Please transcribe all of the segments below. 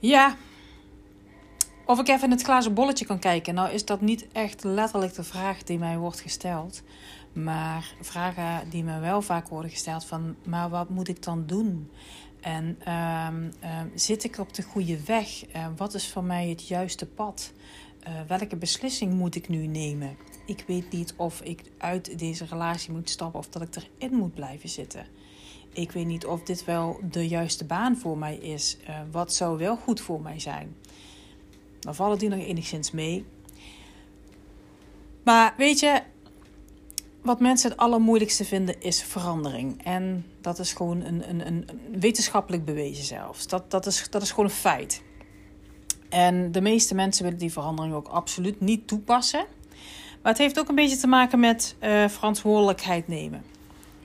Ja, of ik even in het glazen bolletje kan kijken. Nou is dat niet echt letterlijk de vraag die mij wordt gesteld. Maar vragen die me wel vaak worden gesteld van... maar wat moet ik dan doen? En ehm, ehm, zit ik op de goede weg? Uh, wat is voor mij het juiste pad? Uh, welke beslissing moet ik nu nemen? Ik weet niet of ik uit deze relatie moet stappen of dat ik erin moet blijven zitten. Ik weet niet of dit wel de juiste baan voor mij is. Uh, wat zou wel goed voor mij zijn? Dan vallen die nog enigszins mee. Maar weet je, wat mensen het allermoeilijkste vinden is verandering. En dat is gewoon een, een, een wetenschappelijk bewezen zelfs. Dat, dat, is, dat is gewoon een feit. En de meeste mensen willen die verandering ook absoluut niet toepassen. Maar het heeft ook een beetje te maken met uh, verantwoordelijkheid nemen.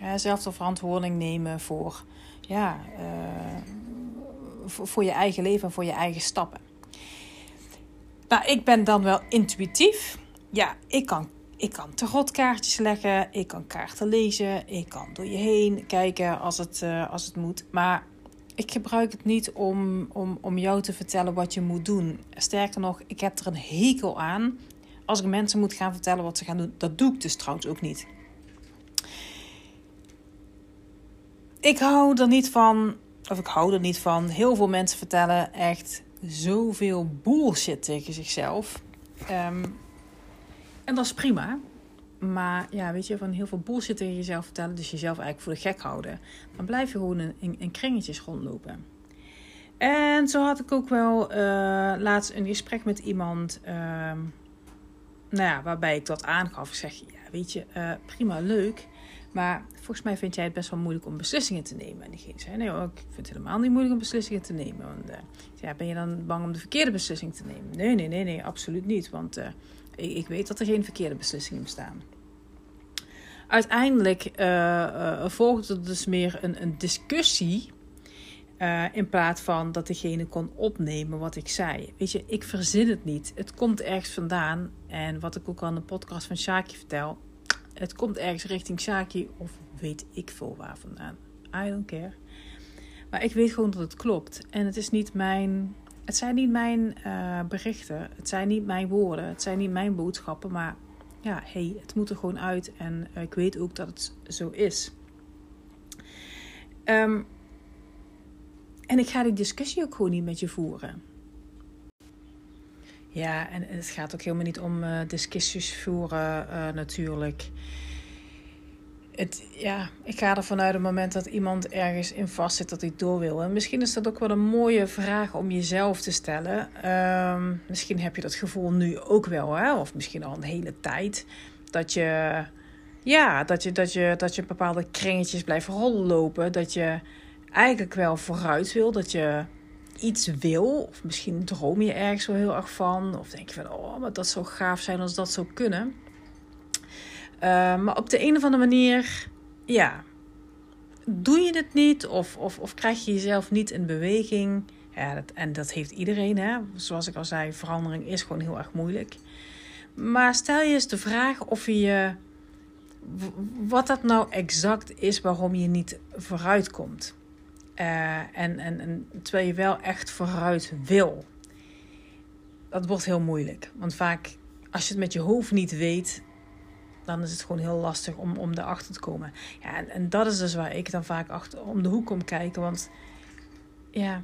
Ja, zelf de verantwoording nemen voor, ja, uh, voor, voor je eigen leven en voor je eigen stappen. Nou, ik ben dan wel intuïtief. Ja, ik kan, ik kan tarotkaartjes leggen, ik kan kaarten lezen, ik kan door je heen kijken als het, uh, als het moet. Maar ik gebruik het niet om, om, om jou te vertellen wat je moet doen. Sterker nog, ik heb er een hekel aan als ik mensen moet gaan vertellen wat ze gaan doen. Dat doe ik dus trouwens ook niet. Ik hou er niet van, of ik hou er niet van, heel veel mensen vertellen echt zoveel bullshit tegen zichzelf. Um, en dat is prima. Maar ja, weet je, van heel veel bullshit tegen jezelf vertellen, dus jezelf eigenlijk voor de gek houden. Dan blijf je gewoon in, in, kringetjes rondlopen. En zo had ik ook wel uh, laatst een gesprek met iemand. Uh, nou ja, waarbij ik dat aangaf. Ik zeg, ja, weet je, uh, prima, leuk. Maar volgens mij vind jij het best wel moeilijk om beslissingen te nemen. En diegene zei, nee ik vind het helemaal niet moeilijk om beslissingen te nemen. Want uh, ja, ben je dan bang om de verkeerde beslissing te nemen? Nee, nee, nee, nee, absoluut niet. Want uh, ik, ik, weet dat er geen verkeerde beslissingen bestaan. Uiteindelijk uh, volgde er dus meer een, een discussie. in plaats van dat degene kon opnemen wat ik zei. Weet je, ik verzin het niet. Het komt ergens vandaan. En wat ik ook al in de podcast van Shaki vertel het komt ergens richting Saki of weet ik veel waar vandaan. I don't care. Maar ik weet gewoon dat het klopt. En het is niet mijn. Het zijn niet mijn uh, berichten. Het zijn niet mijn woorden. Het zijn niet mijn boodschappen. Maar ja, hey, het moet er gewoon uit. En uh, ik weet ook dat het zo is. Um, en ik ga die discussie ook gewoon niet met je voeren. Ja, en het gaat ook helemaal niet om uh, discussies voeren uh, natuurlijk. Het, ja, ik ga ervan uit op het moment dat iemand ergens in vast zit dat hij door wil. En misschien is dat ook wel een mooie vraag om jezelf te stellen. Um, misschien heb je dat gevoel nu ook wel, hè? of misschien al een hele tijd. Dat je, ja, dat je, dat je, dat je bepaalde kringetjes blijft rollopen. Dat je eigenlijk wel vooruit wil. Dat je iets wil. Of misschien droom je ergens wel heel erg van. Of denk je van, oh, maar dat zou gaaf zijn als dat zou kunnen. Uh, maar op de een of andere manier, ja, doe je het niet of, of, of krijg je jezelf niet in beweging. Ja, en dat heeft iedereen, hè. Zoals ik al zei, verandering is gewoon heel erg moeilijk. Maar stel je eens de vraag of je wat dat nou exact is waarom je niet vooruit komt. Uh, en, en, en terwijl je wel echt vooruit wil. Dat wordt heel moeilijk. Want vaak, als je het met je hoofd niet weet, dan is het gewoon heel lastig om, om erachter te komen. Ja, en, en dat is dus waar ik dan vaak achter om de hoek kom kijken. Want ja,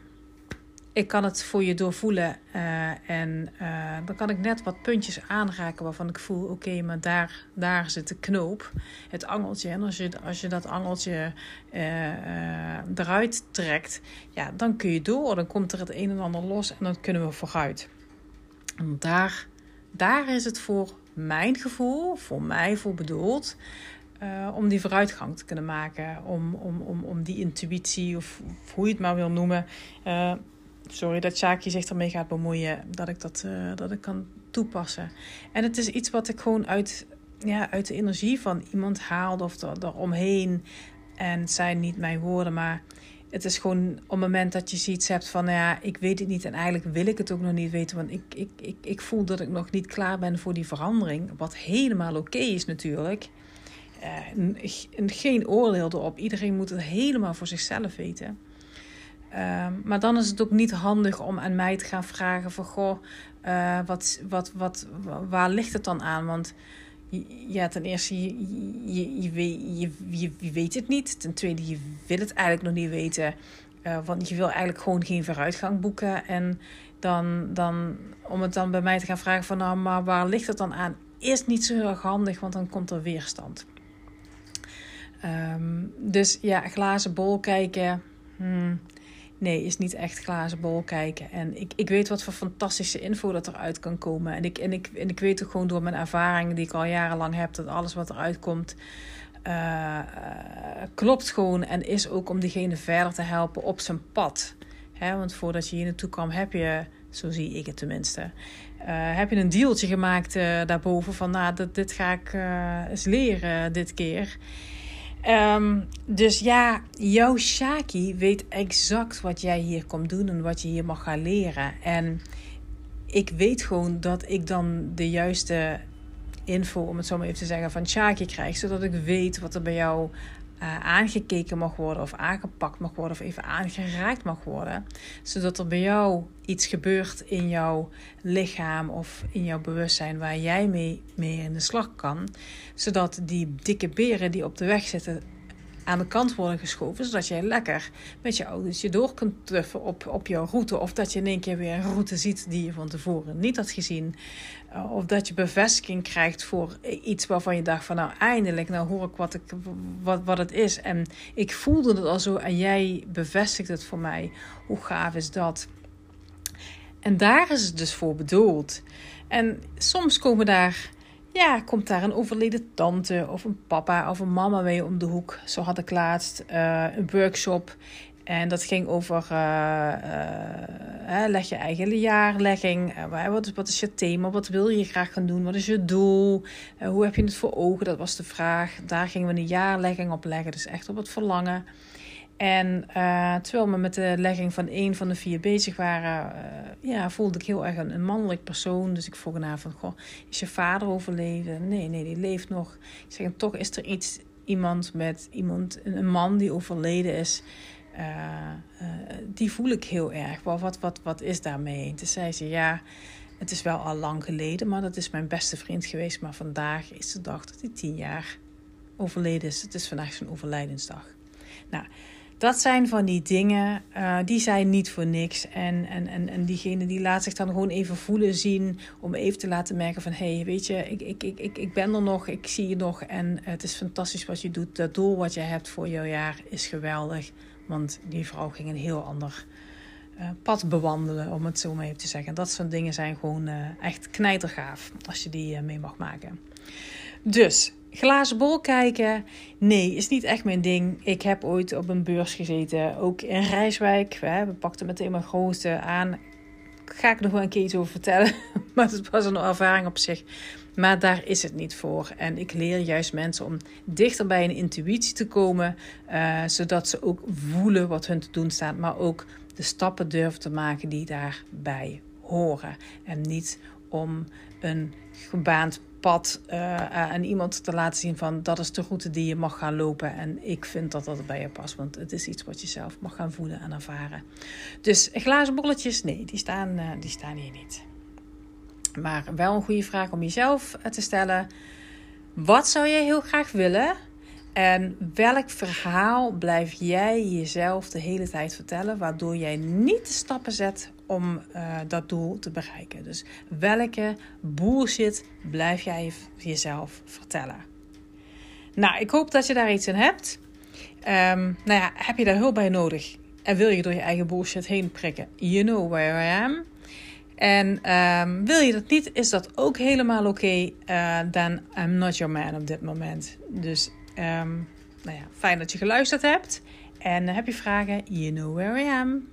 ik kan het voor je doorvoelen. Uh, en uh, dan kan ik net wat puntjes aanraken waarvan ik voel: oké, maar daar, daar zit de knoop, het angeltje. En als je, als je dat angeltje uh, eruit trekt, ja, dan kun je door. Dan komt er het een en ander los en dan kunnen we vooruit. En daar, daar is het voor mijn gevoel, voor mij voor bedoeld. Om die vooruitgang te kunnen maken. Om, om, om, om die intuïtie, of, hoe je het maar wil noemen. Sorry dat Shaki zich ermee gaat bemoeien. Dat ik dat, uh, dat ik kan toepassen. En het is iets wat ik gewoon uit, ja, uit de energie van iemand haalde. Of er, eromheen. En het zijn niet mijn woorden, maar het is gewoon op het moment dat je zoiets hebt van, nou ja, ik weet het niet en eigenlijk wil ik het ook nog niet weten, want ik, ik, ik, ik voel dat ik nog niet klaar ben voor die verandering, wat helemaal oké is natuurlijk. Uh, geen oordeel erop, iedereen moet het helemaal voor zichzelf weten. Ehm, maar dan is het ook niet handig om aan mij te gaan vragen van goh, uh, wat, wat, wat, waar ligt het dan aan? Want ja, ten eerste, je, je, je, je, je weet het niet. Ten tweede, je wil het eigenlijk nog niet weten. Uh, want je wil eigenlijk gewoon geen vooruitgang boeken. En dan, dan om het dan bij mij te gaan vragen van nou, maar waar ligt het dan aan? Is niet zo heel erg handig, want dan komt er weerstand. Um, dus ja, glazen bol kijken. Hmm, nee, is niet echt glazen bol kijken. En ik, ik weet wat voor fantastische info dat eruit kan komen. En ik, en, ik, en ik weet ook gewoon door mijn ervaring die ik al jarenlang heb, dat alles wat eruit komt. Uh, klopt gewoon en is ook om diegene verder te helpen op zijn pad. Want voordat je hier naartoe kwam, heb je, zo zie ik het tenminste, uh, heb je een dealtje gemaakt daarboven van, nou, dit, dit ga ik eens leren dit keer. Um, dus ja, jouw Shaki weet exact wat jij hier komt doen en wat je hier mag gaan leren. En ik weet gewoon dat ik dan de juiste info, om het zo maar even te zeggen, van Shaki krijg. Zodat ik weet wat er bij jou uh, aangekeken mag worden of aangepakt mag worden of even aangeraakt mag worden. Zodat er bij jou iets gebeurt in jouw lichaam of in jouw bewustzijn waar jij mee, mee in de slag kan. Zodat die dikke beren die op de weg zitten aan de kant worden geschoven, zodat jij lekker met je autootje door kunt tuffen op, op jouw route. Of dat je in één keer weer een route ziet die je van tevoren niet had gezien. Uh, of dat je bevestiging krijgt voor iets waarvan je dacht van nou eindelijk, nou hoor ik wat, ik, wat, wat het is. En ik voelde het al zo en jij bevestigt het voor mij. Hoe gaaf is dat? En daar is het dus voor bedoeld. En soms komen daar ja, komt daar een overleden tante of een papa of een mama mee om de hoek. Zo had ik laatst uh, een workshop. En dat ging over uh, uh, leg je eigen jaarlegging. wat, wat is je thema? Wat wil je graag gaan doen? Wat is je doel? hoe heb je het voor ogen? Dat was de vraag. Daar gingen we een jaarlegging op leggen. Dus echt op het verlangen. En uh, terwijl we met de legging van één van de vier bezig waren, uh, ja, voelde ik heel erg een, een, mannelijk persoon. Dus ik vroeg naar van, goh, is je vader overleden? Nee, nee, die leeft nog. Ik zeg, toch is er iets, iemand met iemand, een man die overleden is. Uh, die voel ik heel erg. Wat, wat, wat, wat is daarmee? Toen zei ze, ja, het is wel al lang geleden, maar dat is mijn beste vriend geweest. Maar vandaag is de dag dat hij tien jaar overleden is. Het is vandaag zijn overlijdensdag. Nou, dat zijn van die dingen, uh, die zijn niet voor niks. En, en, en, en diegene die laat zich dan gewoon even voelen, zien, om even te laten merken van... hé, weet je, ik, ik, ik, ik, ik ben er nog, ik zie je nog en het is fantastisch wat je doet. Dat doel wat je hebt voor jouw jaar is geweldig. Want die vrouw ging een heel ander uh, pad bewandelen, om het zo maar even te zeggen. Dat soort dingen zijn gewoon uh, echt knijtergaaf als je die mee mag maken. Dus glazen bol kijken, nee, is niet echt mijn ding. Ik heb ooit op een beurs gezeten, ook in Rijswijk. We pakten meteen mijn grootste aan. Ga ik nog wel een keer iets over vertellen, maar het was een ervaring op zich. Maar daar is het niet voor. En ik leer juist mensen om dichter bij een intuïtie te komen, uh, zodat ze ook voelen wat hun te doen staat, maar ook de stappen durven te maken die daarbij horen. En niet om een gebaand pad uh, aan iemand te laten zien van dat is de route die je mag gaan lopen. En ik vind dat dat bij je past, want het is iets wat je zelf mag gaan voelen en ervaren. Dus glazen bolletjes, nee, die staan, uh, die staan hier niet. Maar wel een goede vraag om jezelf te stellen. Wat zou jij heel graag willen? En welk verhaal blijf jij jezelf de hele tijd vertellen, waardoor jij niet de stappen zet om uh, dat doel te bereiken? Dus welke bullshit blijf jij jezelf vertellen? Nou, ik hoop dat je daar iets in hebt. Um, nou ja, heb je daar hulp bij nodig? En wil je door je eigen bullshit heen prikken? You know where I am. En um, wil je dat niet, is dat ook helemaal oké. Uh, then I'm not your man op dit moment. Dus Um, nou ja, fijn dat je geluisterd hebt. En heb je vragen? You know where I am.